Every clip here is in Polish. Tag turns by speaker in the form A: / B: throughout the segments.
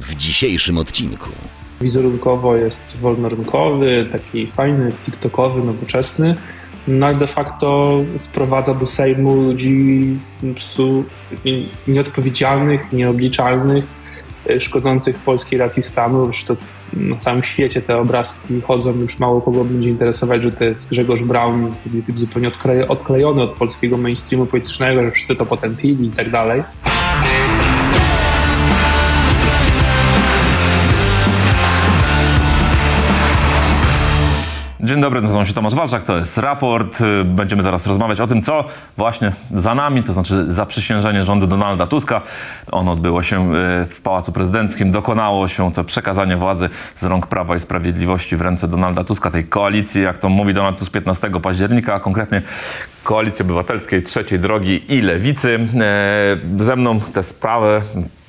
A: W dzisiejszym odcinku.
B: Wizerunkowo jest wolnorynkowy, taki fajny, tiktokowy, nowoczesny, no ale de facto wprowadza do Sejmu ludzi po prostu nieodpowiedzialnych, nieobliczalnych, e, szkodzących polskiej racji stanu. Już to na całym świecie te obrazki chodzą, już mało kogo będzie interesować, że to jest Grzegorz Braun, polityk zupełnie odklejony od polskiego mainstreamu politycznego, że wszyscy to potępili i tak dalej.
C: Dzień dobry, nazywam się Tomasz Walczak, to jest raport. Będziemy zaraz rozmawiać o tym, co właśnie za nami, to znaczy zaprzysiężenie rządu Donalda Tuska. Ono odbyło się e, w Pałacu Prezydenckim, dokonało się to przekazanie władzy z rąk Prawa i Sprawiedliwości w ręce Donalda Tuska, tej koalicji, jak to mówi Donald Tusk 15 października, a konkretnie Koalicji Obywatelskiej, Trzeciej Drogi i Lewicy. E, ze mną tę sprawę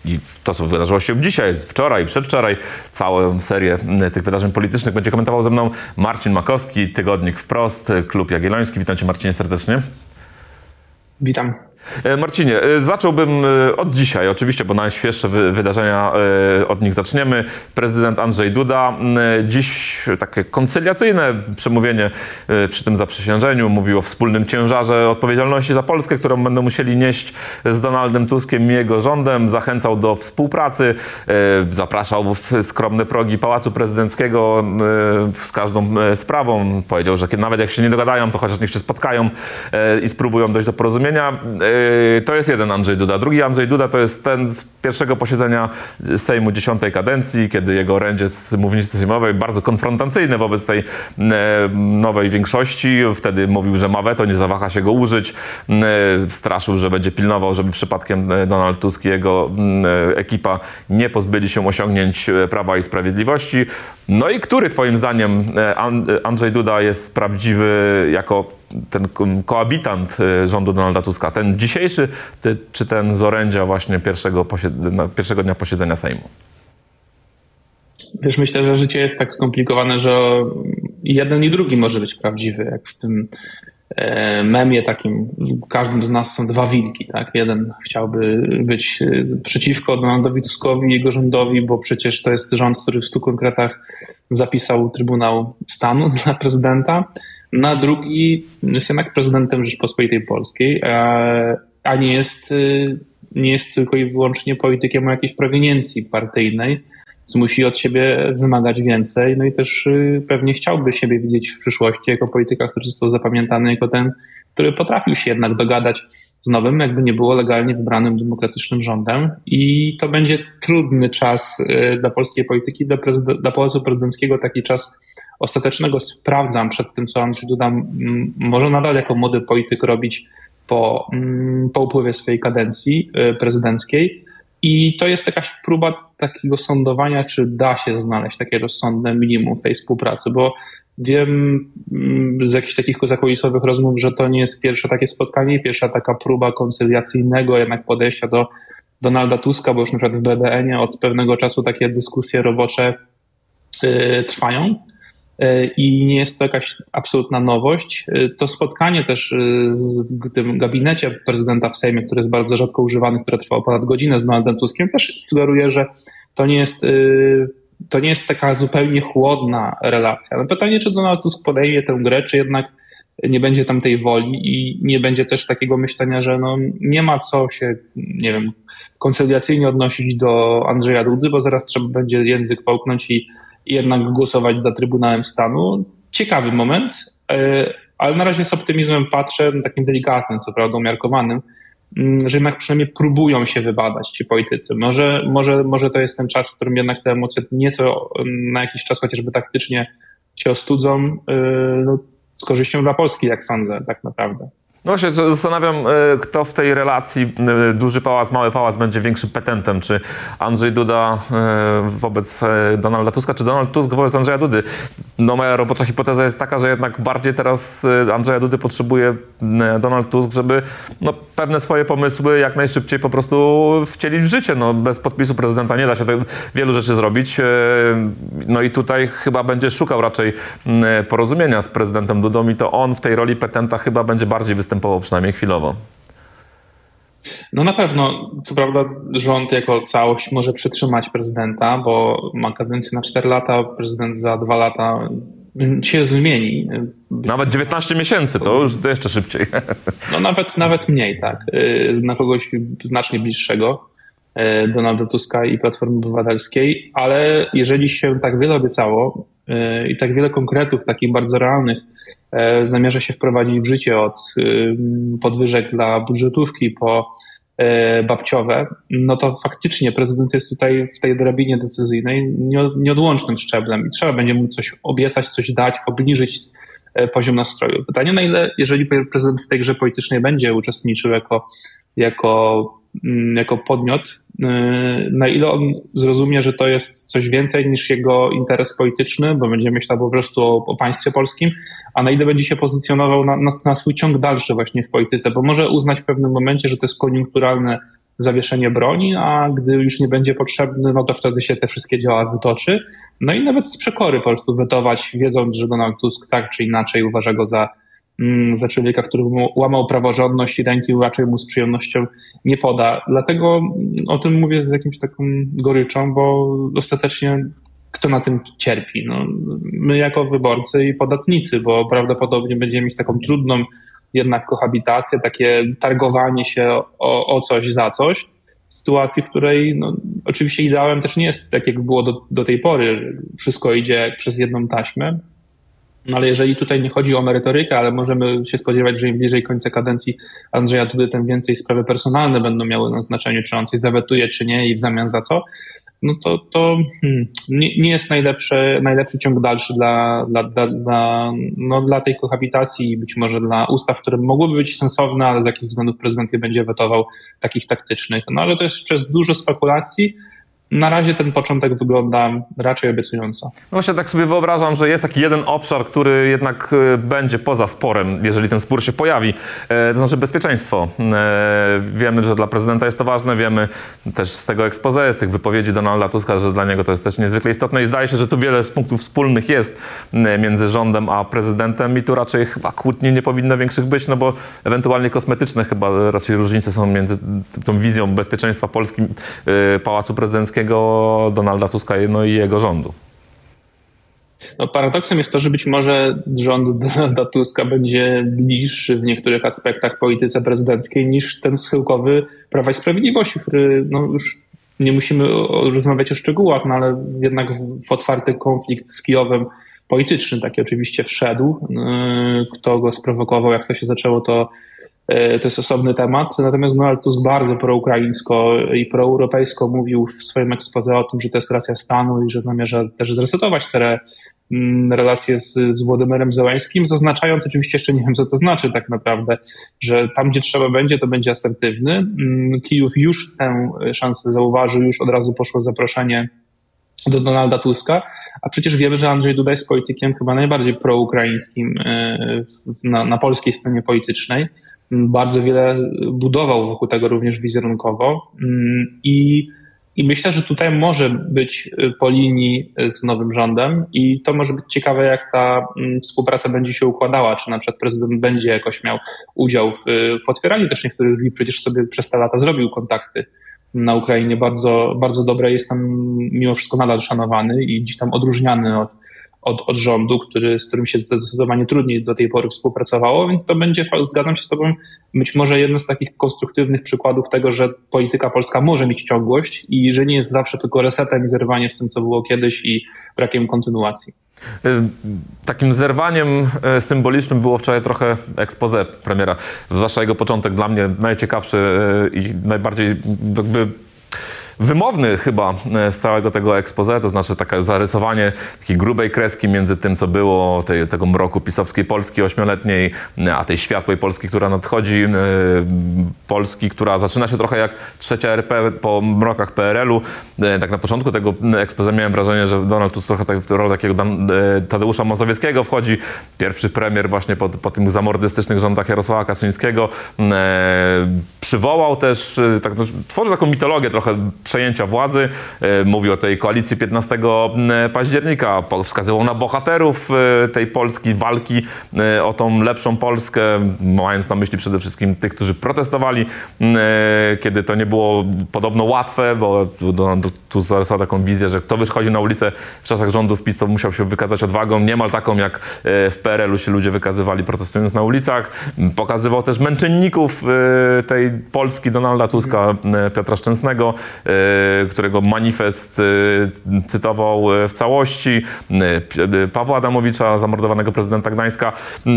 C: i to, co wydarzyło się dzisiaj, wczoraj, przedwczoraj, całą serię tych wydarzeń politycznych będzie komentował ze mną Marcin Makowski, Tygodnik Wprost, Klub Jagielloński. Witam cię Marcinie serdecznie.
B: Witam.
C: E, Marcinie, e, zacząłbym e, od dzisiaj, oczywiście, bo najświeższe wydarzenia od nich zaczniemy. Prezydent Andrzej Duda dziś takie koncyliacyjne przemówienie przy tym zaprzysiężeniu mówił o wspólnym ciężarze odpowiedzialności za Polskę, którą będą musieli nieść z Donaldem Tuskiem i jego rządem. Zachęcał do współpracy, zapraszał w skromne progi Pałacu Prezydenckiego z każdą sprawą. Powiedział, że nawet jak się nie dogadają, to chociaż niech się spotkają i spróbują dojść do porozumienia to jest jeden Andrzej Duda. Drugi Andrzej Duda to jest ten z pierwszego posiedzenia Sejmu dziesiątej kadencji, kiedy jego orędzie z mównicy sejmowej bardzo konfrontacyjne wobec tej yy, nowej większości. Wtedy mówił, że ma weto, nie zawaha się go użyć. Yy, straszył, że będzie pilnował, żeby przypadkiem Donald Tusk i jego ekipa nie pozbyli się osiągnięć Prawa i Sprawiedliwości. No i który twoim zdaniem Andrzej Duda jest prawdziwy jako ten koabitant rządu Donalda Tuska? Ten dzisiejszy, czy ten z orędzia właśnie pierwszego, pierwszego dnia posiedzenia Sejmu?
B: Wiesz, myślę, że życie jest tak skomplikowane, że jeden i drugi może być prawdziwy, jak w tym e, memie takim, każdym z nas są dwa wilki, tak? Jeden chciałby być e, przeciwko Donaldowi Tuskowi i jego rządowi, bo przecież to jest rząd, który w stu konkretach zapisał Trybunał Stanu dla prezydenta, na drugi jest jednak prezydentem Rzeczpospolitej Polskiej, a nie jest, y, nie jest tylko i wyłącznie politykiem o jakiejś proweniencji partyjnej, co musi od siebie wymagać więcej. No i też y, pewnie chciałby siebie widzieć w przyszłości jako polityka, który został zapamiętany jako ten, który potrafił się jednak dogadać z nowym, jakby nie było legalnie wybranym demokratycznym rządem. I to będzie trudny czas y, dla polskiej polityki, dla, prezyd- dla Pałacu Prezydenckiego taki czas ostatecznego sprawdzam przed tym, co Andrzej Duda może nadal jako młody polityk robić po, po upływie swojej kadencji y, prezydenckiej. I to jest jakaś próba takiego sądowania, czy da się znaleźć takie rozsądne minimum w tej współpracy, bo wiem z jakichś takich zakulisowych rozmów, że to nie jest pierwsze takie spotkanie, pierwsza taka próba koncyliacyjnego jednak podejścia do Donalda Tuska, bo już na przykład w BBN-ie od pewnego czasu takie dyskusje robocze y, trwają. E, i nie jest to jakaś absolutna nowość. E, to spotkanie też e, w tym gabinecie prezydenta w Sejmie, który jest bardzo rzadko używany, które trwało ponad godzinę z Donaldem Tuskiem, też sugeruje, że to nie jest to nie jest taka zupełnie chłodna relacja. No pytanie, czy Donald Tusk podejmie tę grę, czy jednak nie będzie tam tej woli i nie będzie też takiego myślenia, że no nie ma co się, nie wiem, koncyliacyjnie odnosić do Andrzeja Dudy, bo zaraz trzeba będzie język połknąć i jednak głosować za Trybunałem Stanu. Ciekawy moment, e, ale na razie z optymizmem patrzę, takim delikatnym, co prawda umiarkowanym, mm, że jednak przynajmniej próbują się wybadać ci politycy. Może, może, może to jest ten czas, w którym jednak te emocje nieco mm, na jakiś czas chociażby taktycznie się ostudzą, e, no, z korzyścią dla Polski, jak sądzę, tak naprawdę.
C: No się zastanawiam, e, kto w tej relacji e, duży pałac, mały pałac będzie większym petentem. Czy Andrzej Duda e, wobec Donalda Tuska, czy Donald Tusk wobec Andrzeja Dudy. No moja robocza hipoteza jest taka, że jednak bardziej teraz Andrzeja Dudy potrzebuje Donald Tusk, żeby no, pewne swoje pomysły jak najszybciej po prostu wcielić w życie. No, bez podpisu prezydenta nie da się wielu rzeczy zrobić. No i tutaj chyba będzie szukał raczej porozumienia z prezydentem Dudą i to on w tej roli petenta chyba będzie bardziej występował występował przynajmniej chwilowo.
B: No na pewno, co prawda rząd jako całość może przytrzymać prezydenta, bo ma kadencję na 4 lata, prezydent za 2 lata się zmieni.
C: Nawet 19 miesięcy, to już jeszcze szybciej.
B: No nawet, nawet mniej, tak. Y, na kogoś znacznie bliższego. Y, Donalda Tuska i Platformy Obywatelskiej, ale jeżeli się tak wiele obiecało i tak wiele konkretów, takich bardzo realnych, E, zamierza się wprowadzić w życie od y, podwyżek dla budżetówki po e, babciowe, no to faktycznie prezydent jest tutaj w tej drabinie decyzyjnej nieodłącznym szczeblem i trzeba będzie mu coś obiecać, coś dać, obniżyć e, poziom nastroju. Pytanie, na ile, jeżeli prezydent w tej grze politycznej będzie uczestniczył jako, jako, jako podmiot, y, na ile on zrozumie, że to jest coś więcej niż jego interes polityczny, bo będzie myślał po prostu o, o państwie polskim, a na ile będzie się pozycjonował na, na, na, swój ciąg dalszy właśnie w polityce, bo może uznać w pewnym momencie, że to jest koniunkturalne zawieszenie broni, a gdy już nie będzie potrzebny, no to wtedy się te wszystkie działa wytoczy. No i nawet z przekory po prostu wetować, wiedząc, że Donald Tusk tak czy inaczej uważa go za, mm, za człowieka, który łamał praworządność i ręki raczej mu z przyjemnością nie poda. Dlatego o tym mówię z jakimś taką goryczą, bo ostatecznie kto na tym cierpi? No, my jako wyborcy i podatnicy, bo prawdopodobnie będziemy mieć taką trudną jednak kohabitację, takie targowanie się o, o coś za coś, w sytuacji, w której no, oczywiście ideałem też nie jest tak, jak było do, do tej pory, wszystko idzie przez jedną taśmę, no ale jeżeli tutaj nie chodzi o merytorykę, ale możemy się spodziewać, że im bliżej końca kadencji Andrzeja Dudy, tym więcej sprawy personalne będą miały na znaczeniu, czy on coś zawetuje, czy nie i w zamian za co, no to, to hmm, nie, nie, jest najlepszy, najlepszy ciąg dalszy dla, dla, dla, dla, no, dla tej kohabitacji i być może dla ustaw, które mogłyby być sensowne, ale z jakichś względów prezydent je będzie wetował takich taktycznych. No ale to jest przez dużo spekulacji na razie ten początek wygląda raczej obiecująco. No
C: właśnie tak sobie wyobrażam, że jest taki jeden obszar, który jednak e, będzie poza sporem, jeżeli ten spór się pojawi, e, to znaczy bezpieczeństwo. E, wiemy, że dla prezydenta jest to ważne, wiemy też z tego expose, z tych wypowiedzi Donalda Tuska, że dla niego to jest też niezwykle istotne i zdaje się, że tu wiele z punktów wspólnych jest między rządem a prezydentem i tu raczej chyba kłótni nie powinno większych być, no bo ewentualnie kosmetyczne chyba raczej różnice są między tą wizją bezpieczeństwa Polski, Pałacu Prezydenckiego Donalda Tuska no i jego rządu.
B: No, paradoksem jest to, że być może rząd Donalda Tuska będzie bliższy w niektórych aspektach polityce prezydenckiej niż ten schyłkowy Prawa i Sprawiedliwości, który no, już nie musimy rozmawiać o szczegółach, no, ale jednak w, w otwarty konflikt z Kijowem polityczny taki oczywiście wszedł. Yy, kto go sprowokował, jak to się zaczęło, to to jest osobny temat. Natomiast Donald Tusk bardzo proukraińsko i proeuropejsko mówił w swoim ekspoze o tym, że to jest racja stanu i że zamierza też zresetować te mm, relacje z, z Włodymerem Zełańskim, zaznaczając oczywiście jeszcze nie wiem, co to znaczy tak naprawdę, że tam, gdzie trzeba będzie, to będzie asertywny. Mm, Kijów już tę szansę zauważył, już od razu poszło zaproszenie do Donalda Tuska, a przecież wiemy, że Andrzej Duda jest politykiem chyba najbardziej proukraińskim e, na, na polskiej scenie politycznej bardzo wiele budował wokół tego również wizerunkowo. Mm, i, i myślę, że tutaj może być po linii z nowym rządem i to może być ciekawe, jak ta mm, współpraca będzie się układała, czy na przykład prezydent będzie jakoś miał udział w, w otwieraniu też niektórych drzwi, przecież sobie przez te lata zrobił kontakty na Ukrainie. Bardzo, bardzo dobre, jest tam mimo wszystko nadal szanowany i gdzieś tam odróżniany od od, od rządu, który, z którym się zdecydowanie trudniej do tej pory współpracowało, więc to będzie, zgadzam się z Tobą, być może jedno z takich konstruktywnych przykładów tego, że polityka polska może mieć ciągłość i że nie jest zawsze tylko resetem i zerwaniem w tym, co było kiedyś i brakiem kontynuacji.
C: Takim zerwaniem y, symbolicznym było wczoraj trochę expose premiera, zwłaszcza jego początek dla mnie najciekawszy y, i najbardziej jakby wymowny chyba z całego tego expose, to znaczy takie zarysowanie takiej grubej kreski między tym, co było tej, tego mroku pisowskiej Polski ośmioletniej, a tej światłej Polski, która nadchodzi, Polski, która zaczyna się trochę jak trzecia RP po mrokach PRL-u. Tak na początku tego expose miałem wrażenie, że Donald Tusk trochę tak w rolę takiego Tadeusza Mazowieckiego wchodzi. Pierwszy premier właśnie po, po tych zamordystycznych rządach Jarosława Kaczyńskiego. Przywołał też, tak, no, tworzy taką mitologię trochę przejęcia władzy. Mówi o tej koalicji 15 października. Wskazywał na bohaterów tej Polski, walki o tą lepszą Polskę, mając na myśli przede wszystkim tych, którzy protestowali, kiedy to nie było podobno łatwe, bo tu zarysował taką wizję, że kto wychodzi na ulicę w czasach rządów PiS, to musiał się wykazać odwagą, niemal taką jak w PRL-u się ludzie wykazywali protestując na ulicach. Pokazywał też męczenników tej Polski Donalda Tuska, Piotra Szczęsnego, którego manifest cytował w całości, Pawła Adamowicza, zamordowanego prezydenta Gdańska.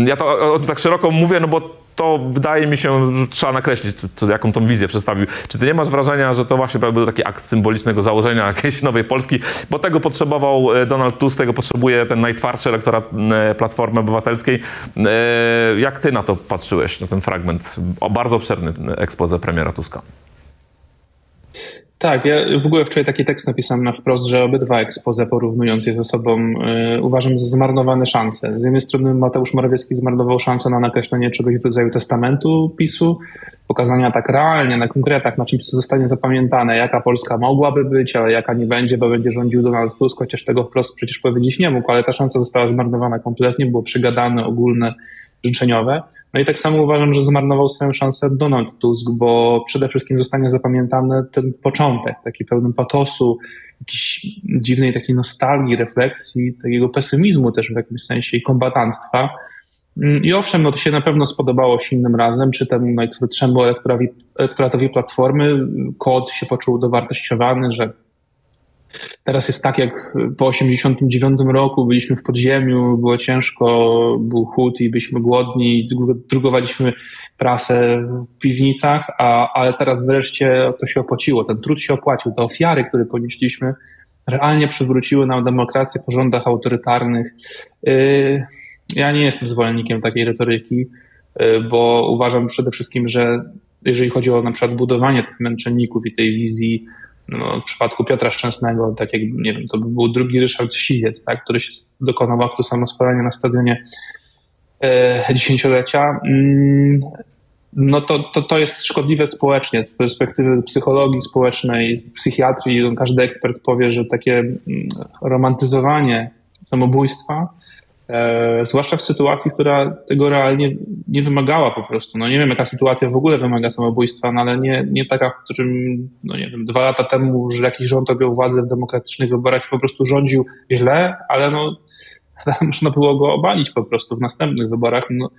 C: Ja to tak szeroko mówię, no bo to wydaje mi się, że trzeba nakreślić, co, jaką tą wizję przedstawił. Czy ty nie masz wrażenia, że to właśnie był taki akt symbolicznego założenia jakiejś nowej Polski, bo tego potrzebował Donald Tusk, tego potrzebuje ten najtwardszy elektorat Platformy Obywatelskiej. Jak ty na to patrzyłeś, na ten fragment, bardzo obszerny expose premiera Tuska?
B: Tak, ja w ogóle wczoraj taki tekst napisałem na wprost, że obydwa ekspoze porównując je ze sobą yy, uważam za zmarnowane szanse. Z jednej strony Mateusz Morawiecki zmarnował szansę na nakreślenie czegoś w rodzaju testamentu PiSu, pokazania tak realnie, na konkretach, na czymś, co zostanie zapamiętane, jaka Polska mogłaby być, ale jaka nie będzie, bo będzie rządził Donald Tusk, chociaż tego wprost przecież powiedzieć nie mógł, ale ta szansa została zmarnowana kompletnie, było przygadane, ogólne, życzeniowe. No i tak samo uważam, że zmarnował swoją szansę Donald Tusk, bo przede wszystkim zostanie zapamiętany ten początek, taki pełny patosu, jakiejś dziwnej takiej nostalgii, refleksji, takiego pesymizmu też w jakimś sensie i kombatanstwa. I owszem, no to się na pewno spodobało innym razem, czy temu najtwardszemu elektoratowi Platformy. Kod się poczuł dowartościowany, że Teraz jest tak, jak po 89 roku byliśmy w podziemiu, było ciężko, był chłód i byliśmy głodni, drugowaliśmy prasę w piwnicach, a, ale teraz wreszcie to się opłaciło, ten trud się opłacił, te ofiary, które ponieśliśmy, realnie przywróciły nam demokrację po rządach autorytarnych. Y, ja nie jestem zwolennikiem takiej retoryki, y, bo uważam przede wszystkim, że jeżeli chodzi o na przykład budowanie tych męczenników i tej wizji no, w przypadku Piotra Szczęsnego, tak jak, nie wiem, to by był drugi Ryszard Siwiec, tak, który się dokonał aktu samospalenia na stadionie e, dziesięciolecia. Mm, no to, to, to jest szkodliwe społecznie, z perspektywy psychologii społecznej, psychiatrii. Każdy ekspert powie, że takie mm, romantyzowanie samobójstwa zwłaszcza w sytuacji, która tego realnie nie wymagała po prostu. No nie wiem, jaka sytuacja w ogóle wymaga samobójstwa, no ale nie, nie taka, w którym, no nie wiem, dwa lata temu, że jakiś rząd objął władzę w demokratycznych wyborach i po prostu rządził źle, ale no można było go obalić po prostu w następnych wyborach. No,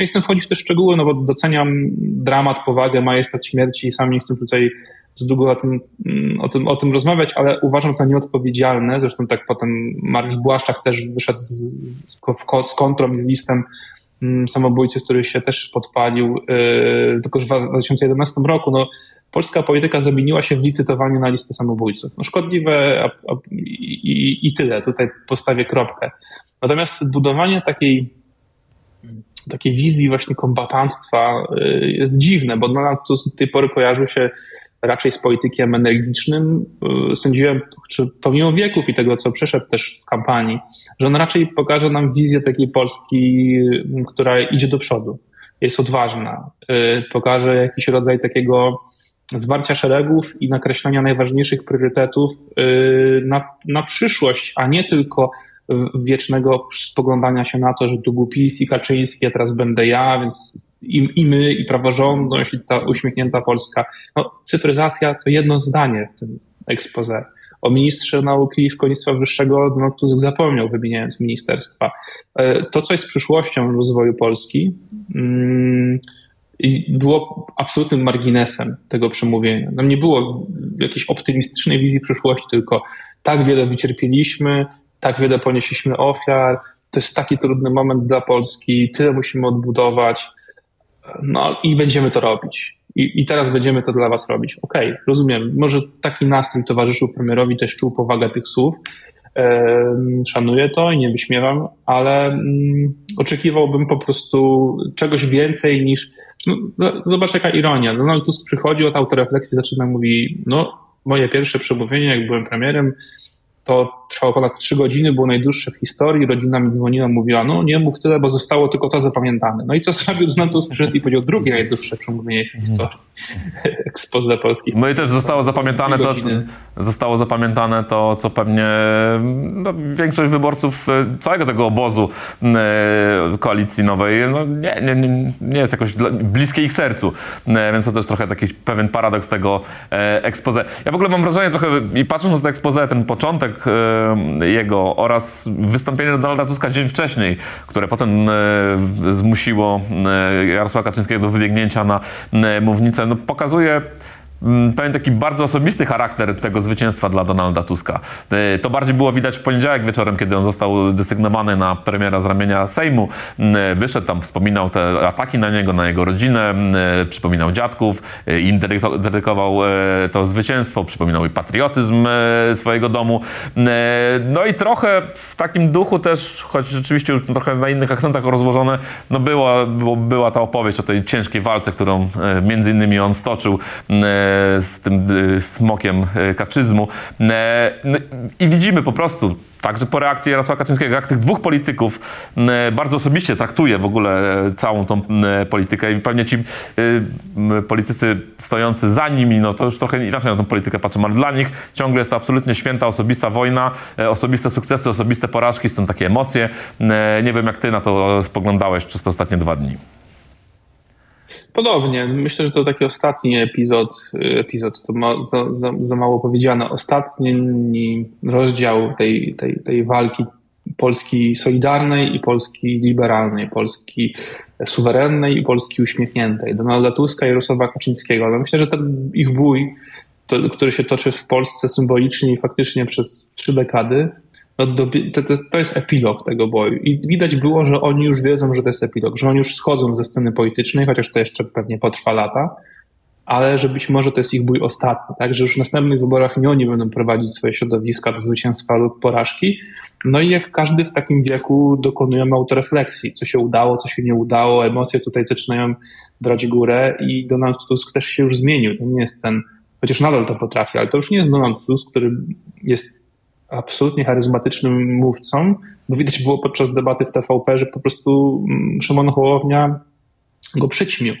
B: nie chcę wchodzić w te szczegóły, no bo doceniam dramat, powagę, majestat śmierci i sam nie chcę tutaj za długo o tym, mm, o, tym, o tym rozmawiać, ale uważam za nieodpowiedzialne, zresztą tak potem Mariusz Błaszczak też wyszedł z, z kontrą i z listem samobójcy, który się też podpalił, yy, tylko w 2011 roku, no, polska polityka zamieniła się w licytowanie na listę samobójców. No, szkodliwe a, a, i, i tyle, tutaj postawię kropkę. Natomiast budowanie takiej takiej wizji właśnie kombatanstwa yy, jest dziwne, bo Donald Tusk do tej pory kojarzył się raczej z politykiem energicznym. Y, sądziłem, czy pomimo wieków i tego, co przeszedł też w kampanii, że on raczej pokaże nam wizję takiej Polski, y, która idzie do przodu, jest odważna, y, pokaże jakiś rodzaj takiego zwarcia szeregów i nakreślenia najważniejszych priorytetów na, na przyszłość, a nie tylko wiecznego spoglądania się na to, że tu był PiS i Kaczyński, a teraz będę ja, więc i, i my, i praworządność, i ta uśmiechnięta Polska. No, cyfryzacja to jedno zdanie w tym expose. O ministrze nauki i szkolnictwa wyższego no, Tusk zapomniał, wymieniając ministerstwa. E, to, co jest przyszłością rozwoju Polski, mm, było absolutnym marginesem tego przemówienia. Nam nie było jakiejś optymistycznej wizji przyszłości, tylko tak wiele wycierpieliśmy, tak wiele ponieśliśmy ofiar, to jest taki trudny moment dla Polski, tyle musimy odbudować, no i będziemy to robić. i, i teraz będziemy to dla was robić. Okej, okay, rozumiem. Może taki nastrój towarzyszył premierowi, też czuł powagę tych słów. Szanuję to i nie wyśmiewam, ale mm, oczekiwałbym po prostu czegoś więcej niż. No, zobacz, jaka ironia. Donald Tusk przychodzi od autorefleksji, zaczyna mówi: No, moje pierwsze przemówienie, jak byłem premierem, to trwało ponad trzy godziny, było najdłuższe w historii. Rodzina mi dzwoniła, mówiła, no nie mów tyle, bo zostało tylko to zapamiętane. No i co zrobił Donald Tusk? Przyszedł i powiedział drugie najdłuższe przemówienie w historii. Expose polskich.
C: No i też zostało zapamiętane to, zostało zapamiętane to, co pewnie no, większość wyborców e, całego tego obozu e, koalicji nowej no, nie, nie, nie jest jakoś bliskie ich sercu. E, więc to też trochę taki pewien paradoks tego expose. Ja w ogóle mam wrażenie trochę, i patrząc na to expose, ten początek jego oraz wystąpienie Donalda Tuska dzień wcześniej, które potem zmusiło Jarosława Kaczyńskiego do wybiegnięcia na mównicę, no, pokazuje pewien taki bardzo osobisty charakter tego zwycięstwa dla Donalda Tuska. E, to bardziej było widać w poniedziałek wieczorem, kiedy on został desygnowany na premiera z ramienia Sejmu. Mm, e, wyszedł tam, wspominał te ataki na niego, na jego rodzinę, mm, e, przypominał dziadków, im dedykował to zwycięstwo, przypominał i patriotyzm swojego domu. No i trochę w takim duchu też, choć rzeczywiście już trochę na innych akcentach rozłożone, no była, była ta opowieść o tej ciężkiej walce, którą między innymi on stoczył z tym y, smokiem y, kaczyzmu. E, no I widzimy po prostu, także po reakcji Jarosława Kaczyńskiego, jak tych dwóch polityków bardzo osobiście traktuje w ogóle e, całą tą politykę i pewnie ci politycy stojący za nimi, no to już trochę inaczej na tą politykę patrzą, ale dla nich ciągle jest to absolutnie święta, osobista wojna, e, osobiste sukcesy, osobiste porażki, stąd takie emocje. Nie wiem, jak ty na to spoglądałeś przez te ostatnie dwa dni.
B: Podobnie. Myślę, że to taki ostatni epizod, epizod to ma za, za, za mało powiedziane, ostatni rozdział tej, tej, tej walki Polski solidarnej i Polski liberalnej, Polski suwerennej i Polski uśmiechniętej, Donalda Tuska i Jarosława Kaczyńskiego. No myślę, że ten ich bój, to, który się toczy w Polsce symbolicznie i faktycznie przez trzy dekady, to, to, jest epilog tego boju. I widać było, że oni już wiedzą, że to jest epilog, że oni już schodzą ze sceny politycznej, chociaż to jeszcze pewnie potrwa lata, ale że być może to jest ich bój ostatni, tak? Że już w następnych wyborach nie oni będą prowadzić swoje środowiska do zwycięstwa lub porażki. No i jak każdy w takim wieku dokonujemy autorefleksji, co się udało, co się nie udało, emocje tutaj zaczynają brać górę i Donald Tusk też się już zmienił. To nie jest ten, chociaż nadal to potrafi, ale to już nie jest Donald Tusk, który jest absolutnie charyzmatycznym mówcą, bo widać było podczas debaty w TVP, że po prostu mm, Szymon Hołownia go przyćmił.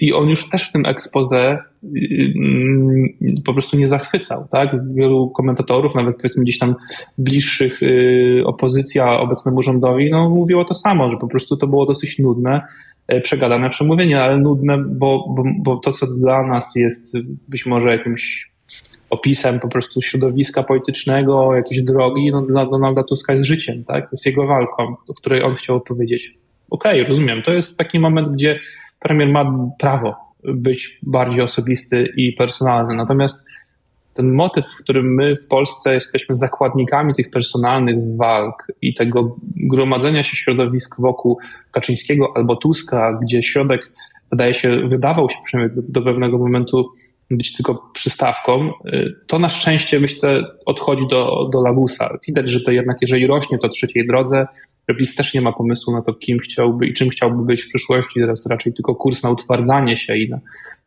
B: I on już też w tym expose mm, po prostu nie zachwycał, tak? Wielu komentatorów, nawet powiedzmy gdzieś tam bliższych y, opozycja obecnemu rządowi, no mówiło to samo, że po prostu to było dosyć nudne, e, przegadane przemówienie, ale nudne, bo, bo, bo to, co dla nas jest być może jakimś opisem po prostu środowiska politycznego, jakiejś drogi, no dla Donalda Tuska jest życiem, tak? Jest jego walką, o której on chciał powiedzieć. Okej, okay, rozumiem. To jest taki moment, gdzie premier ma prawo być bardziej osobisty i personalny. Natomiast ten motyw, w którym my w Polsce jesteśmy zakładnikami tych personalnych walk i tego gromadzenia się środowisk wokół Kaczyńskiego albo Tuska, gdzie środek wydaje się, wydawał się przynajmniej do, do pewnego momentu być tylko przystawką, y, to na szczęście myślę odchodzi do, do lagusa. Widać, że to jednak jeżeli rośnie to trzeciej drodze, PiS też nie ma pomysłu na to, kim chciałby i czym chciałby być w przyszłości. Teraz raczej tylko kurs na utwardzanie się i na,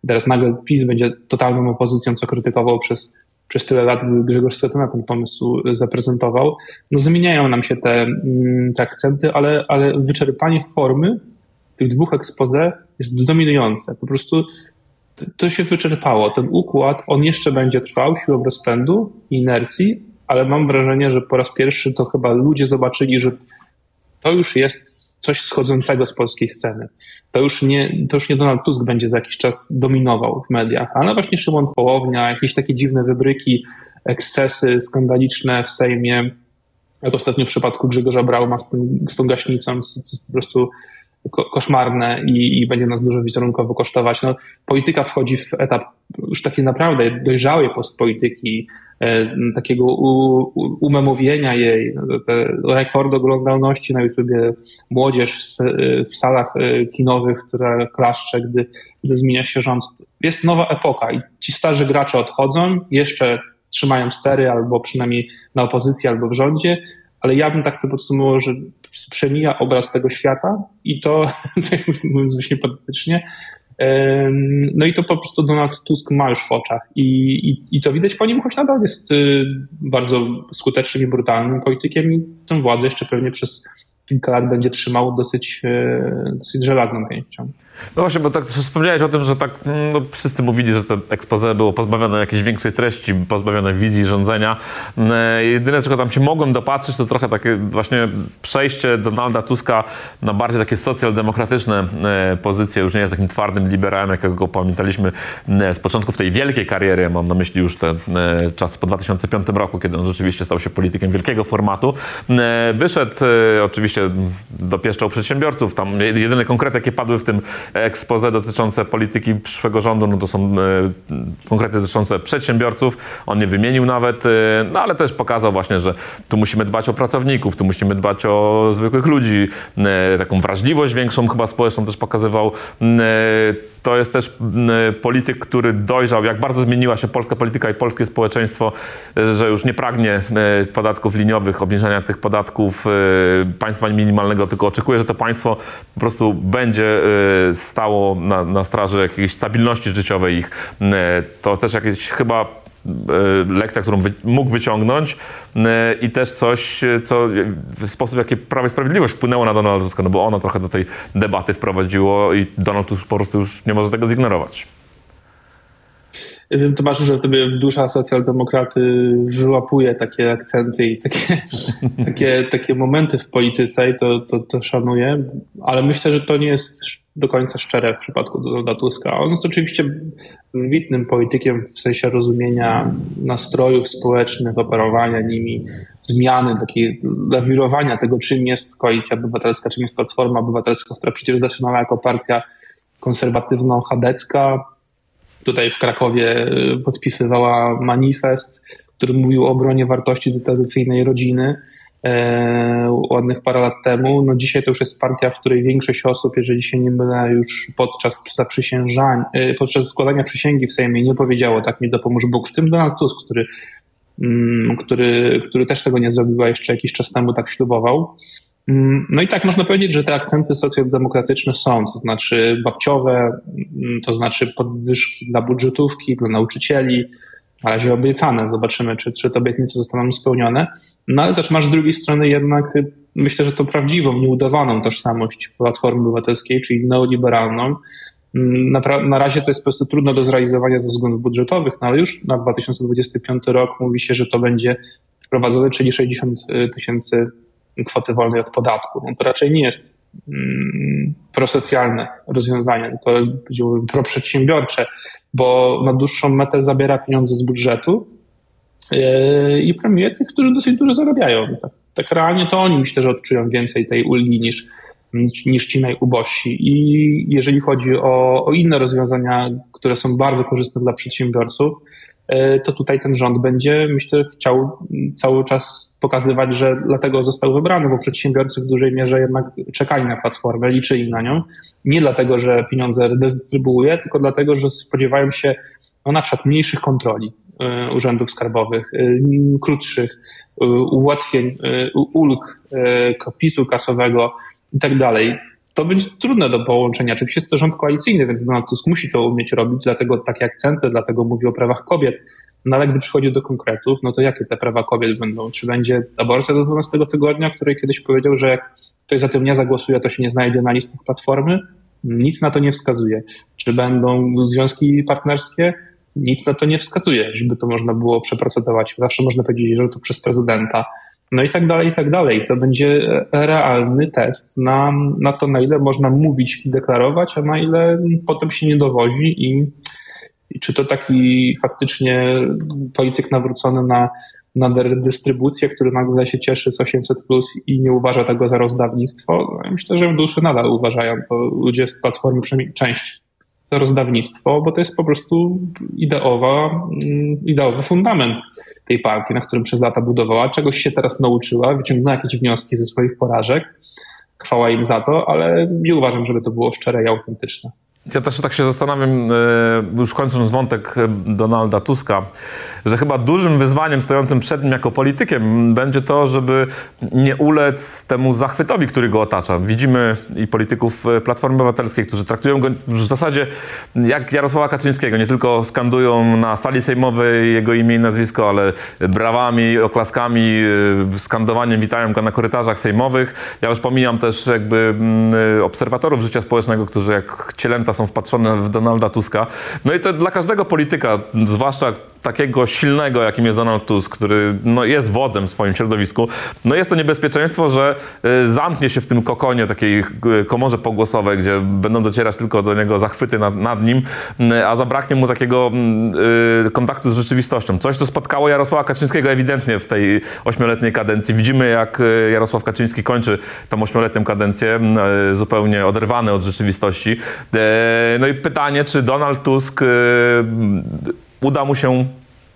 B: teraz nagle PiS będzie totalną opozycją, co krytykował przez, przez tyle lat Grzegorz Schetyna ten pomysł zaprezentował. No zmieniają nam się te, mm, te akcenty, ale, ale wyczerpanie formy tych dwóch expose jest dominujące. Po prostu to się wyczerpało. Ten układ, on jeszcze będzie trwał siłą rozpędu inercji, ale mam wrażenie, że po raz pierwszy to chyba ludzie zobaczyli, że to już jest coś schodzącego z polskiej sceny. To już nie, to już nie Donald Tusk będzie za jakiś czas dominował w mediach, ale właśnie Szymon Hołownia, jakieś takie dziwne wybryki, ekscesy skandaliczne w Sejmie, jak ostatnio w przypadku Grzegorza Brauma z, tym, z tą gaśnicą, z, z, po prostu koszmarne i, i, będzie nas dużo wizerunkowo kosztować. No, polityka wchodzi w etap już takiej naprawdę dojrzałej postpolityki, e, takiego u, u, umemowienia jej, no, te rekordy oglądalności na YouTubie, młodzież w, w salach e, kinowych, która klaszcze, gdy, gdy zmienia się rząd. Jest nowa epoka i ci starzy gracze odchodzą, jeszcze trzymają stery albo przynajmniej na opozycji albo w rządzie, ale ja bym tak to podsumował, że przemija obraz tego świata i to, mówiąc właśnie patetycznie, no i to po prostu Donald Tusk ma już w oczach i, i, i to widać po nim, choć nadal. Jest y, bardzo skutecznym i brutalnym politykiem i tę władzę jeszcze pewnie przez kilka lat będzie trzymał dosyć, e, dosyć żelazną pięścią.
C: No właśnie, bo tak wspomniałeś o tym, że tak mm, no, wszyscy mówili, że to expose było pozbawione jakiejś większej treści, pozbawione wizji rządzenia. Mm, e, jedyne, czego tam się mogłem dopatrzyć, to trochę takie właśnie przejście Donalda Tuska na bardziej takie socjaldemokratyczne e, pozycje. Już nie jest takim twardym liberałem, jakiego go pamiętaliśmy mm, z początków tej wielkiej kariery. Mam na myśli już ten czas po 2005 roku, kiedy on rzeczywiście stał się politykiem wielkiego formatu. Wyszedł, oczywiście dopieszczał przedsiębiorców. Tam jedyne konkrety, jakie padły w tym expose dotyczące polityki przyszłego rządu, no to są e, konkrety dotyczące przedsiębiorców. On nie wymienił nawet, e, no ale też pokazał właśnie, że tu musimy dbać o pracowników, tu musimy dbać o zwykłych ludzi, e, taką wrażliwość większą chyba społeczną też pokazywał. To jest też polityk, który dojrzał, jak bardzo zmieniła się polska polityka i polskie społeczeństwo, że już nie pragnie podatków liniowych, obniżania tych podatków państwa minimalnego, tylko oczekuje, że to państwo po prostu będzie stało na, na straży jakiejś stabilności życiowej ich. E, to też jakieś chyba e, lekcja, którą wy, mógł wyciągnąć i też coś, co w sposób, w jaki Prawo i Sprawiedliwość wpłynęło na Donalda Tuska, no bo ono trochę do tej debaty wprowadziło i Donald Tusk po prostu już nie może tego zignorować.
B: Tomaszu, że tobie dusza socjaldemokraty wyłapuje takie akcenty i takie, takie, takie momenty w polityce i to, to, to szanuję, ale myślę, że to nie jest do końca szczere w przypadku Donalda Tuska. On jest oczywiście wybitnym politykiem w sensie rozumienia nastrojów społecznych, operowania nimi, zmiany, takiej lawirowania tego, czym jest koalicja obywatelska, czym jest Platforma Obywatelska, która przecież zaczynała jako partia konserwatywno-chadecka. Tutaj w Krakowie y, podpisywała manifest, który mówił o obronie wartości tradycyjnej rodziny E, ładnych parę lat temu. No dzisiaj to już jest partia, w której większość osób, jeżeli się nie mylę, już podczas zaprzysiężań, e, podczas składania przysięgi w Sejmie nie powiedziało tak mi dopomóż Bóg, w tym Donald Tusk, który, mm, który, który też tego nie zrobił, a jeszcze jakiś czas temu tak ślubował. Mm, no i tak można powiedzieć, że te akcenty socjaldemokratyczne są, to znaczy babciowe, mm, to znaczy podwyżki dla budżetówki, dla nauczycieli, na razie obiecane. Zobaczymy, czy, czy te obietnice zostaną spełnione. No ale masz z drugiej strony jednak, y, myślę, że to prawdziwą, nieudawaną tożsamość Platformy Obywatelskiej, czyli neoliberalną. Mm, na, na razie to jest po prostu trudno do zrealizowania ze względów budżetowych, no ale już na 2025 rok mówi się, że to będzie wprowadzone, czyli 60 y, tysięcy kwoty wolnej od podatku. No to raczej nie jest mm, prosocjalne rozwiązanie, tylko proprzedsiębiorcze bo na dłuższą metę zabiera pieniądze z budżetu yy, i premiuje tych, którzy dosyć dużo zarabiają. Tak, tak realnie to oni myślę, że odczują więcej tej ulgi niż, niż ci najubożsi. I jeżeli chodzi o, o inne rozwiązania, które są bardzo korzystne dla przedsiębiorców, to tutaj ten rząd będzie, myślę, chciał cały czas pokazywać, że dlatego został wybrany, bo przedsiębiorcy w dużej mierze jednak czekali na platformę, liczyli na nią. Nie dlatego, że pieniądze dystrybuuje, tylko dlatego, że spodziewają się no, na przykład mniejszych kontroli e, urzędów skarbowych, e, krótszych, ułatwień, ulg, kopisu kasowego i tak dalej to będzie trudne do połączenia. Oczywiście jest to rząd koalicyjny, więc Donald Tusk musi to umieć robić, dlatego takie akcenty, dlatego mówi o prawach kobiet. No ale gdy przychodzi do konkretów, no to jakie te prawa kobiet będą? Czy będzie aborcja do 12 tygodnia, której kiedyś powiedział, że jak ktoś za tym nie zagłosuje, to się nie znajdzie na listach platformy? Nic na to nie wskazuje. Czy będą związki partnerskie? Nic na to nie wskazuje, żeby to można było przeprocedować. Zawsze można powiedzieć, że to przez prezydenta. No i tak dalej, i tak dalej. To będzie realny test na, na to, na ile można mówić i deklarować, a na ile potem się nie dowozi i, I czy to taki faktycznie polityk nawrócony na, na dystrybucję, który nagle się cieszy z 800 plus i nie uważa tego za rozdawnictwo? No, myślę, że w duszy nadal uważają to ludzie w Platformie, przynajmniej część to rozdawnictwo, bo to jest po prostu ideowa, mm, ideowy fundament tej partii, na którym przez lata budowała, czegoś się teraz nauczyła, wyciągnęła jakieś wnioski ze swoich porażek. Chwała im za to, ale nie uważam, żeby to było szczere i autentyczne.
C: Ja też tak się zastanawiam, e, już kończąc wątek e, Donalda Tuska, że chyba dużym wyzwaniem stojącym przed nim jako politykiem będzie to, żeby nie ulec temu zachwytowi, który go otacza. Widzimy i polityków e, Platformy Obywatelskiej, którzy traktują go w zasadzie jak Jarosława Kaczyńskiego. Nie tylko skandują na sali sejmowej jego imię i nazwisko, ale brawami, oklaskami, skandowaniem witają go na korytarzach sejmowych. Ja już pomijam też jakby mm, obserwatorów życia społecznego, którzy jak cielęta są wpatrzone w Donalda Tuska. No i to dla każdego polityka, zwłaszcza takiego silnego, jakim jest Donald Tusk, który no, jest wodzem w swoim środowisku, no jest to niebezpieczeństwo, że y, zamknie się w tym kokonie, takiej y, komorze pogłosowej, gdzie będą docierać tylko do niego zachwyty nad, nad nim, y, a zabraknie mu takiego y, kontaktu z rzeczywistością. Coś, co spotkało Jarosława Kaczyńskiego ewidentnie w tej ośmioletniej kadencji. Widzimy, jak y, Jarosław Kaczyński kończy tą ośmioletnią kadencję, y, zupełnie oderwany od rzeczywistości. No i pytanie, czy Donald Tusk uda mu się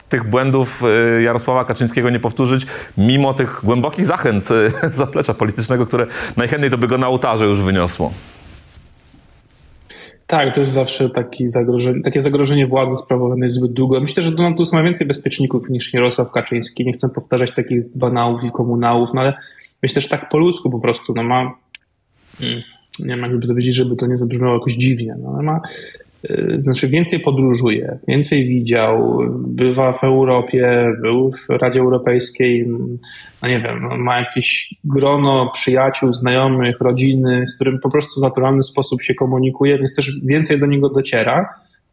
C: tych błędów y, Jarosława Kaczyńskiego nie powtórzyć, mimo tych głębokich zachęt y, zaplecza politycznego, które najchętniej to by go na ołtarze już wyniosło.
B: Tak, to jest zawsze zagrożenie, takie zagrożenie władzy sprawowane zbyt długo. Myślę, że Donald Tusk ma więcej bezpieczników niż Jarosław Kaczyński. Nie chcę powtarzać takich banałów i komunałów, no ale myślę, że tak po ludzku po prostu, no ma, mm, nie wiem jakby to powiedzieć, żeby to nie zabrzmiało jakoś dziwnie, no ale ma znaczy więcej podróżuje, więcej widział, bywa w Europie, był w Radzie Europejskiej, no nie wiem, no ma jakieś grono przyjaciół, znajomych, rodziny, z którym po prostu w naturalny sposób się komunikuje, więc też więcej do niego dociera.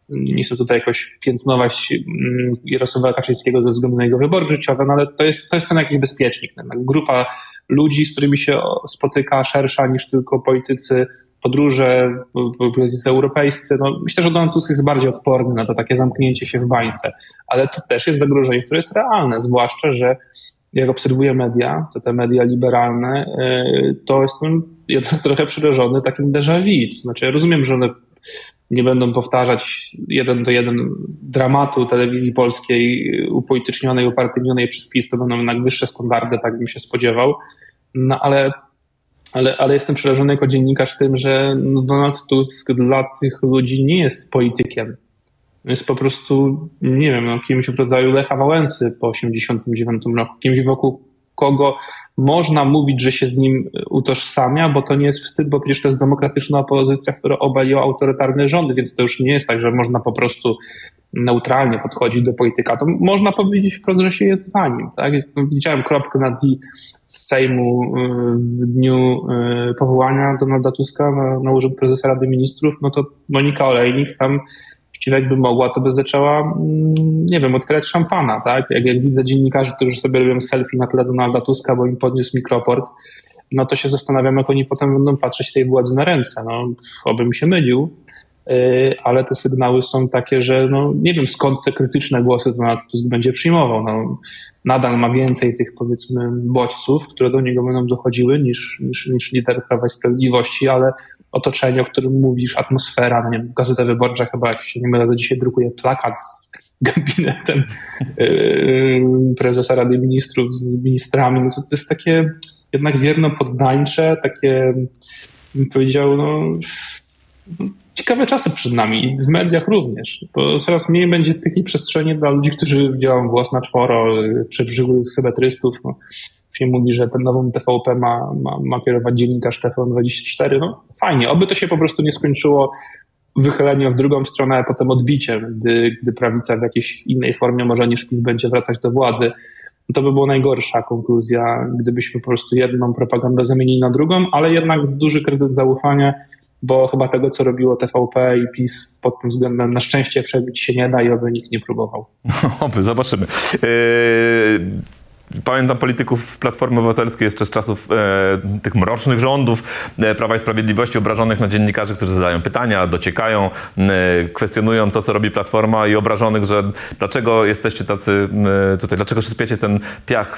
B: Nie chcę tutaj jakoś piętnować mm, Jarosława Kaczyńskiego ze względu na jego wybory życiowe, no ale to jest, to jest ten jakiś bezpiecznik. Grupa ludzi, z którymi się spotyka szersza niż tylko politycy podróże, politycy europejscy. No, myślę, że Donald Tusk jest bardziej odporny na to takie zamknięcie się w bańce, ale to też jest zagrożenie, które jest realne, zwłaszcza, że jak obserwuję media, to te media liberalne, y, to jestem jednak trochę przerażony takim déjà vu. To znaczy, ja rozumiem, że one nie będą powtarzać jeden do jeden dramatu telewizji polskiej upolitycznionej, upartynionej przez PiS, to będą jednak wyższe standardy, tak bym się spodziewał. No ale ale, ale jestem przerażony jako dziennikarz tym, że no Donald Tusk dla tych ludzi nie jest politykiem. Jest po prostu, nie wiem, no, kimś w rodzaju Lecha Wałęsy po 89 roku, kimś wokół kogo można mówić, że się z nim utożsamia, bo to nie jest wstyd, bo przecież to jest demokratyczna opozycja, która obaliła autorytarne rządy, więc to już nie jest tak, że można po prostu neutralnie podchodzić do polityka. To można powiedzieć wprost, że się jest za nim. Tak? Widziałem kropkę na Z z Sejmu y, w dniu y, powołania Donalda Tuska na, na urząd prezesa Rady Ministrów, no to Monika Olejnik tam jakby mogła, to by zaczęła, mm, nie wiem, otwierać szampana, tak? Jak, jak widzę dziennikarzy, którzy sobie robią selfie na tle Donalda Tuska, bo im podniósł mikroport, no to się zastanawiam, jak oni potem będą patrzeć tej władzy na ręce. No, obym się mylił. Y, ale te sygnały są takie, że no, nie wiem skąd te krytyczne głosy Donald Tusk będzie przyjmował. No, nadal ma więcej tych powiedzmy bodźców, które do niego będą dochodziły niż, niż, niż lider Prawa i Sprawiedliwości, ale otoczenie, o którym mówisz, atmosfera, no nie wiem, Gazeta Wyborcza chyba, jak się nie mylę, do dzisiaj drukuje plakat z gabinetem yy, prezesa Rady Ministrów, z ministrami, no to, to jest takie jednak wierno poddańcze, takie bym powiedział, no ciekawe czasy przed nami i w mediach również, bo coraz mniej będzie takiej przestrzeni dla ludzi, którzy działają włas na czworo, przebrzygłych symetrystów. No. Się mówi, że ten nową TVP ma, ma, ma kierować dziennikarz TVN24. No fajnie, oby to się po prostu nie skończyło wychyleniem w drugą stronę, a potem odbiciem, gdy, gdy prawica w jakiejś innej formie może niż PiS będzie wracać do władzy. To by była najgorsza konkluzja, gdybyśmy po prostu jedną propagandę zamienili na drugą, ale jednak duży kredyt zaufania bo chyba tego, co robiło TVP i PiS pod tym względem na szczęście przebić się nie da i oby nikt nie próbował.
C: Oby, zobaczymy. Yy, pamiętam polityków Platformy Obywatelskiej jeszcze z czasów e, tych mrocznych rządów e, Prawa i Sprawiedliwości obrażonych na dziennikarzy, którzy zadają pytania, dociekają, e, kwestionują to, co robi Platforma i obrażonych, że dlaczego jesteście tacy e, tutaj, dlaczego sypiecie ten piach e,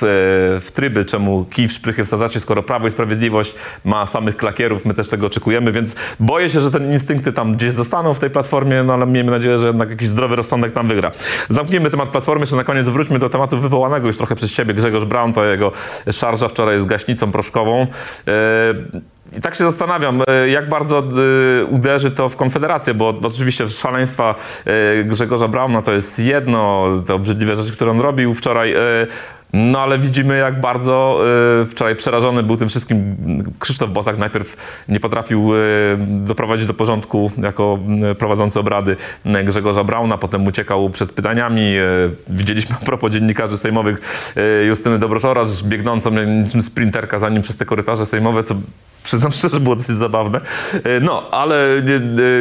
C: w tryby, czemu kij w szprychy wsadzacie, skoro Prawo i Sprawiedliwość ma samych klakierów, my też tego oczekujemy, więc boję się, że te instynkty tam gdzieś zostaną w tej Platformie, no ale miejmy nadzieję, że jednak jakiś zdrowy rozsądek tam wygra. Zamknijmy temat Platformy, jeszcze na koniec wróćmy do tematu wywołanego już trochę przez ciebie, Grzegorz Braun, to jego szarża wczoraj z gaśnicą proszkową. E, I tak się zastanawiam, e, jak bardzo e, uderzy to w Konfederację, bo oczywiście szaleństwa Grzegorza Brauna to jest jedno, te obrzydliwe rzeczy, które on robił wczoraj. No ale widzimy, jak bardzo y, wczoraj przerażony był tym wszystkim Krzysztof Bosak. Najpierw nie potrafił y, doprowadzić do porządku jako y, prowadzący obrady Grzegorza Brauna, potem uciekał przed pytaniami. Widzieliśmy a propos dziennikarzy sejmowych Justyny Dobroszoracz biegnącą niczym sprinterka za nim przez te korytarze sejmowe, co Przyznam szczerze, było dosyć zabawne. E, no, ale nie,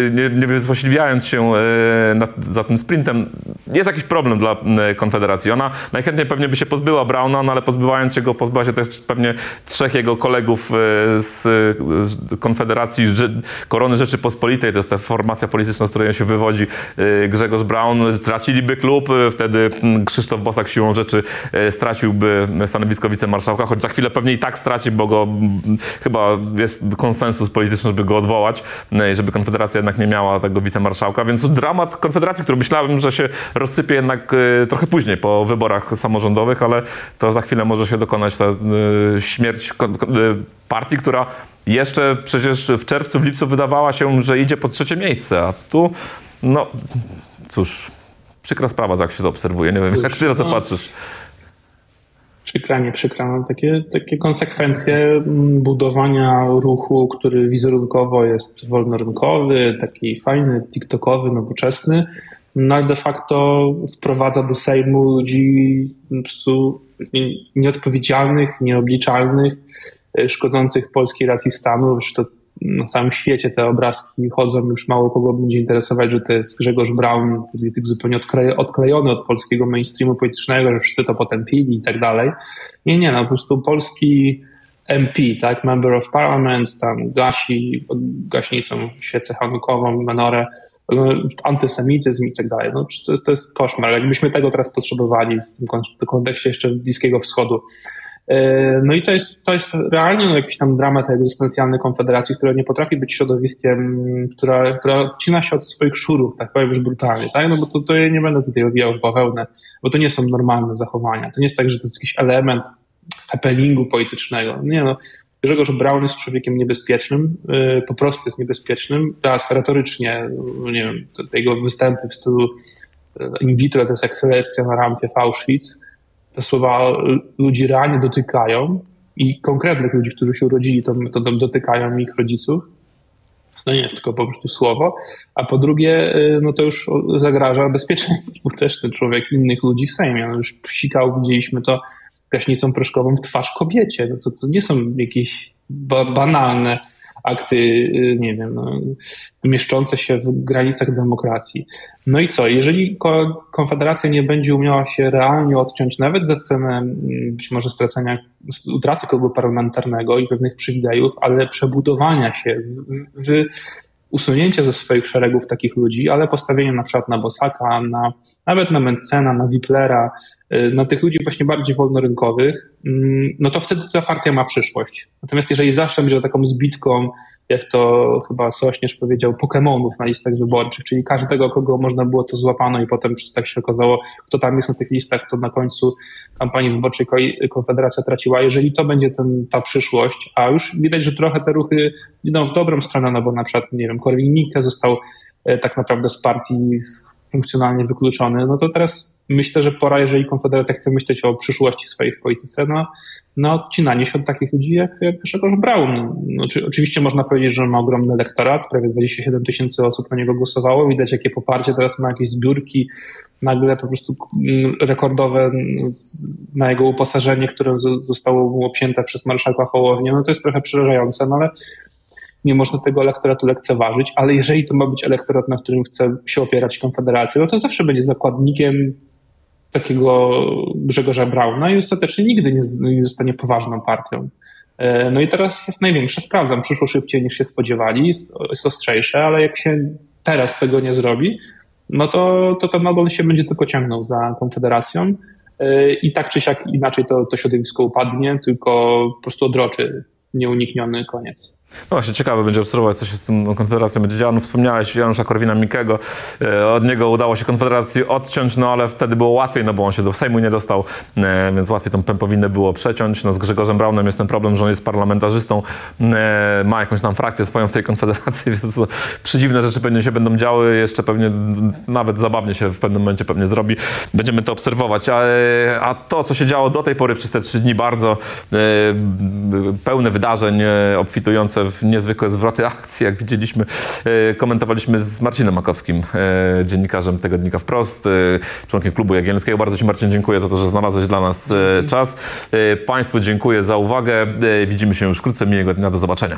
C: nie, nie wyzłośliwiając się e, nad, za tym sprintem, jest jakiś problem dla Konfederacji. Ona najchętniej pewnie by się pozbyła Brauna, no ale pozbywając się go, pozbyła się też pewnie trzech jego kolegów e, z, Konfederacji Korony Rzeczypospolitej. To jest ta formacja polityczna, z której się wywodzi Grzegorz Braun. Traciliby klub, wtedy Krzysztof Bosak siłą rzeczy straciłby stanowisko wicemarszałka, choć za chwilę pewnie i tak straci, bo go chyba jest konsensus polityczny, żeby go odwołać no i żeby Konfederacja jednak nie miała tego wicemarszałka, więc dramat Konfederacji, który myślałem, że się rozsypie jednak e, trochę później po wyborach samorządowych, ale to za chwilę może się dokonać ta e, śmierć e, partii, która jeszcze przecież w czerwcu, w lipcu wydawała się, że idzie po trzecie miejsce, a tu, no cóż, przykra sprawa, jak się to obserwuje. Nie wiem, jak ty na to no. patrzysz
B: przykra, nie przykra, no takie, takie konsekwencje mm, budowania ruchu, który wizerunkowo jest wolnorynkowy, taki fajny, tiktokowy, nowoczesny, no ale de facto wprowadza do Sejmu ludzi po prostu nieodpowiedzialnych, nieobliczalnych, e, szkodzących polskiej racji stanu. Już to na całym świecie te obrazki chodzą, już mało kogo będzie interesować, że to jest Grzegorz Braun, polityk zupełnie odklejony od polskiego mainstreamu politycznego, że wszyscy to potępili i tak dalej. Nie, nie, no po prostu polski MP, tak, Member of Parliament, tam gasi gaśnicą świecę hanukową, menorę, no, antysemityzm i tak dalej. No, to, jest, to jest koszmar. Jakbyśmy tego teraz potrzebowali w tym kontekście jeszcze Bliskiego Wschodu. E, no i to jest, to jest realnie no, jakiś tam dramat egzystencjalny Konfederacji, która nie potrafi być środowiskiem, która, która odcina się od swoich szurów, tak powiem już brutalnie, tak? No bo to, to ja nie będę tutaj owijał w bawełnę, bo to nie są normalne zachowania. To nie jest tak, że to jest jakiś element happeningu politycznego. Nie no, Grzegorz Braun jest człowiekiem niebezpiecznym, yy, po prostu jest niebezpiecznym. Teraz retorycznie, nie wiem, te, jego występy w stylu yy, in vitro to jest jak selekcja na rampie w Auschwitz, te słowa ludzi realnie dotykają i konkretnych ludzi, którzy się urodzili, to, to dotykają ich rodziców. To nie jest tylko po prostu słowo. A po drugie, y, no to już zagraża bezpieczeństwu też ten człowiek innych ludzi w Sejmie. No już psikał, widzieliśmy to gaśnicą proszkową w twarz kobiecie. No to, to nie są jakieś ba banalne akty, y, nie wiem, no, mieszczące się w granicach demokracji. No i co? Jeżeli Konfederacja nie będzie umiała się realnie odciąć nawet za cenę mm, być może stracenia, utraty klubu parlamentarnego i pewnych przywilejów, ale przebudowania się w, w usunięcia ze swoich szeregów takich ludzi, ale postawienie na przykład na Bosaka, na, nawet na Mencena, na Wiplera, y, na tych ludzi właśnie bardziej wolnorynkowych, mm, no to wtedy ta partia ma przyszłość. Natomiast jeżeli zawsze będzie taką zbitką jak to chyba Sośnierz powiedział, Pokemonów na listach wyborczych, czyli każdego, kogo można było, to złapano i potem przez tak się okazało, kto tam jest na tych listach, to na końcu kampanii wyborczej Konfederacja traciła. Jeżeli to będzie ten, ta przyszłość, a już widać, że trochę te ruchy idą w dobrą stronę, no bo na przykład, nie wiem, Korwin-Mikke został e, tak naprawdę z partii funkcjonalnie wykluczony, no to teraz myślę, że pora, jeżeli Konfederacja chce myśleć o przyszłości swojej w polityce, no, no odcinanie się od takich ludzi jak, jak Grzegorz Braun. No, oczywiście można powiedzieć, że ma ogromny elektorat, prawie 27 tysięcy osób na niego głosowało, widać jakie poparcie, teraz ma jakieś zbiórki, nagle po prostu mm, rekordowe na jego uposażenie, które zostało mu obcięte przez marszałka Hołownię, no to jest trochę przerażające, no ale nie można tego elektoratu lekceważyć, ale jeżeli to ma być elektorat, na którym chce się opierać Konfederacja, no to zawsze będzie zakładnikiem takiego Grzegorza Brauna i ostatecznie nigdy nie, nie zostanie poważną partią. E, no i teraz jest największa sprawa. Przyszło szybciej niż się spodziewali, jest ostrzejsze, ale jak się teraz tego nie zrobi, no to, to ten model się będzie tylko ciągnął za Konfederacją e, i tak czy siak inaczej to, to środowisko upadnie, tylko po prostu odroczy nieunikniony koniec.
C: No właśnie, ciekawe będzie obserwować, co się z tą Konfederacją będzie działo. No, wspomniałeś Janusza Korwina-Mikkego. E, od niego udało się Konfederacji odciąć, no ale wtedy było łatwiej, no bo on się do Sejmu nie dostał, e, więc łatwiej tą pępowinę było przeciąć. No z Grzegorzem Braunem jest ten problem, że on jest parlamentarzystą, e, ma jakąś tam frakcję swoją w tej Konfederacji, więc to przedziwne rzeczy pewnie się będą działy. Jeszcze pewnie nawet zabawnie się w pewnym momencie pewnie zrobi. Będziemy to obserwować. A, a to, co się działo do tej pory przez te trzy dni, bardzo pełne wydarzeń, obfitujące w niezwykłe zwroty akcji, jak widzieliśmy, e, komentowaliśmy z Marcinem Makowskim, e, dziennikarzem tygodnika Wprost, e, członkiem klubu Jagielskiego. Bardzo Ci Marcin dziękuję za to, że znalazłeś dla nas czas. Państwu dziękuję za uwagę. Widzimy się już wkrótce. Miłego dnia. Do zobaczenia.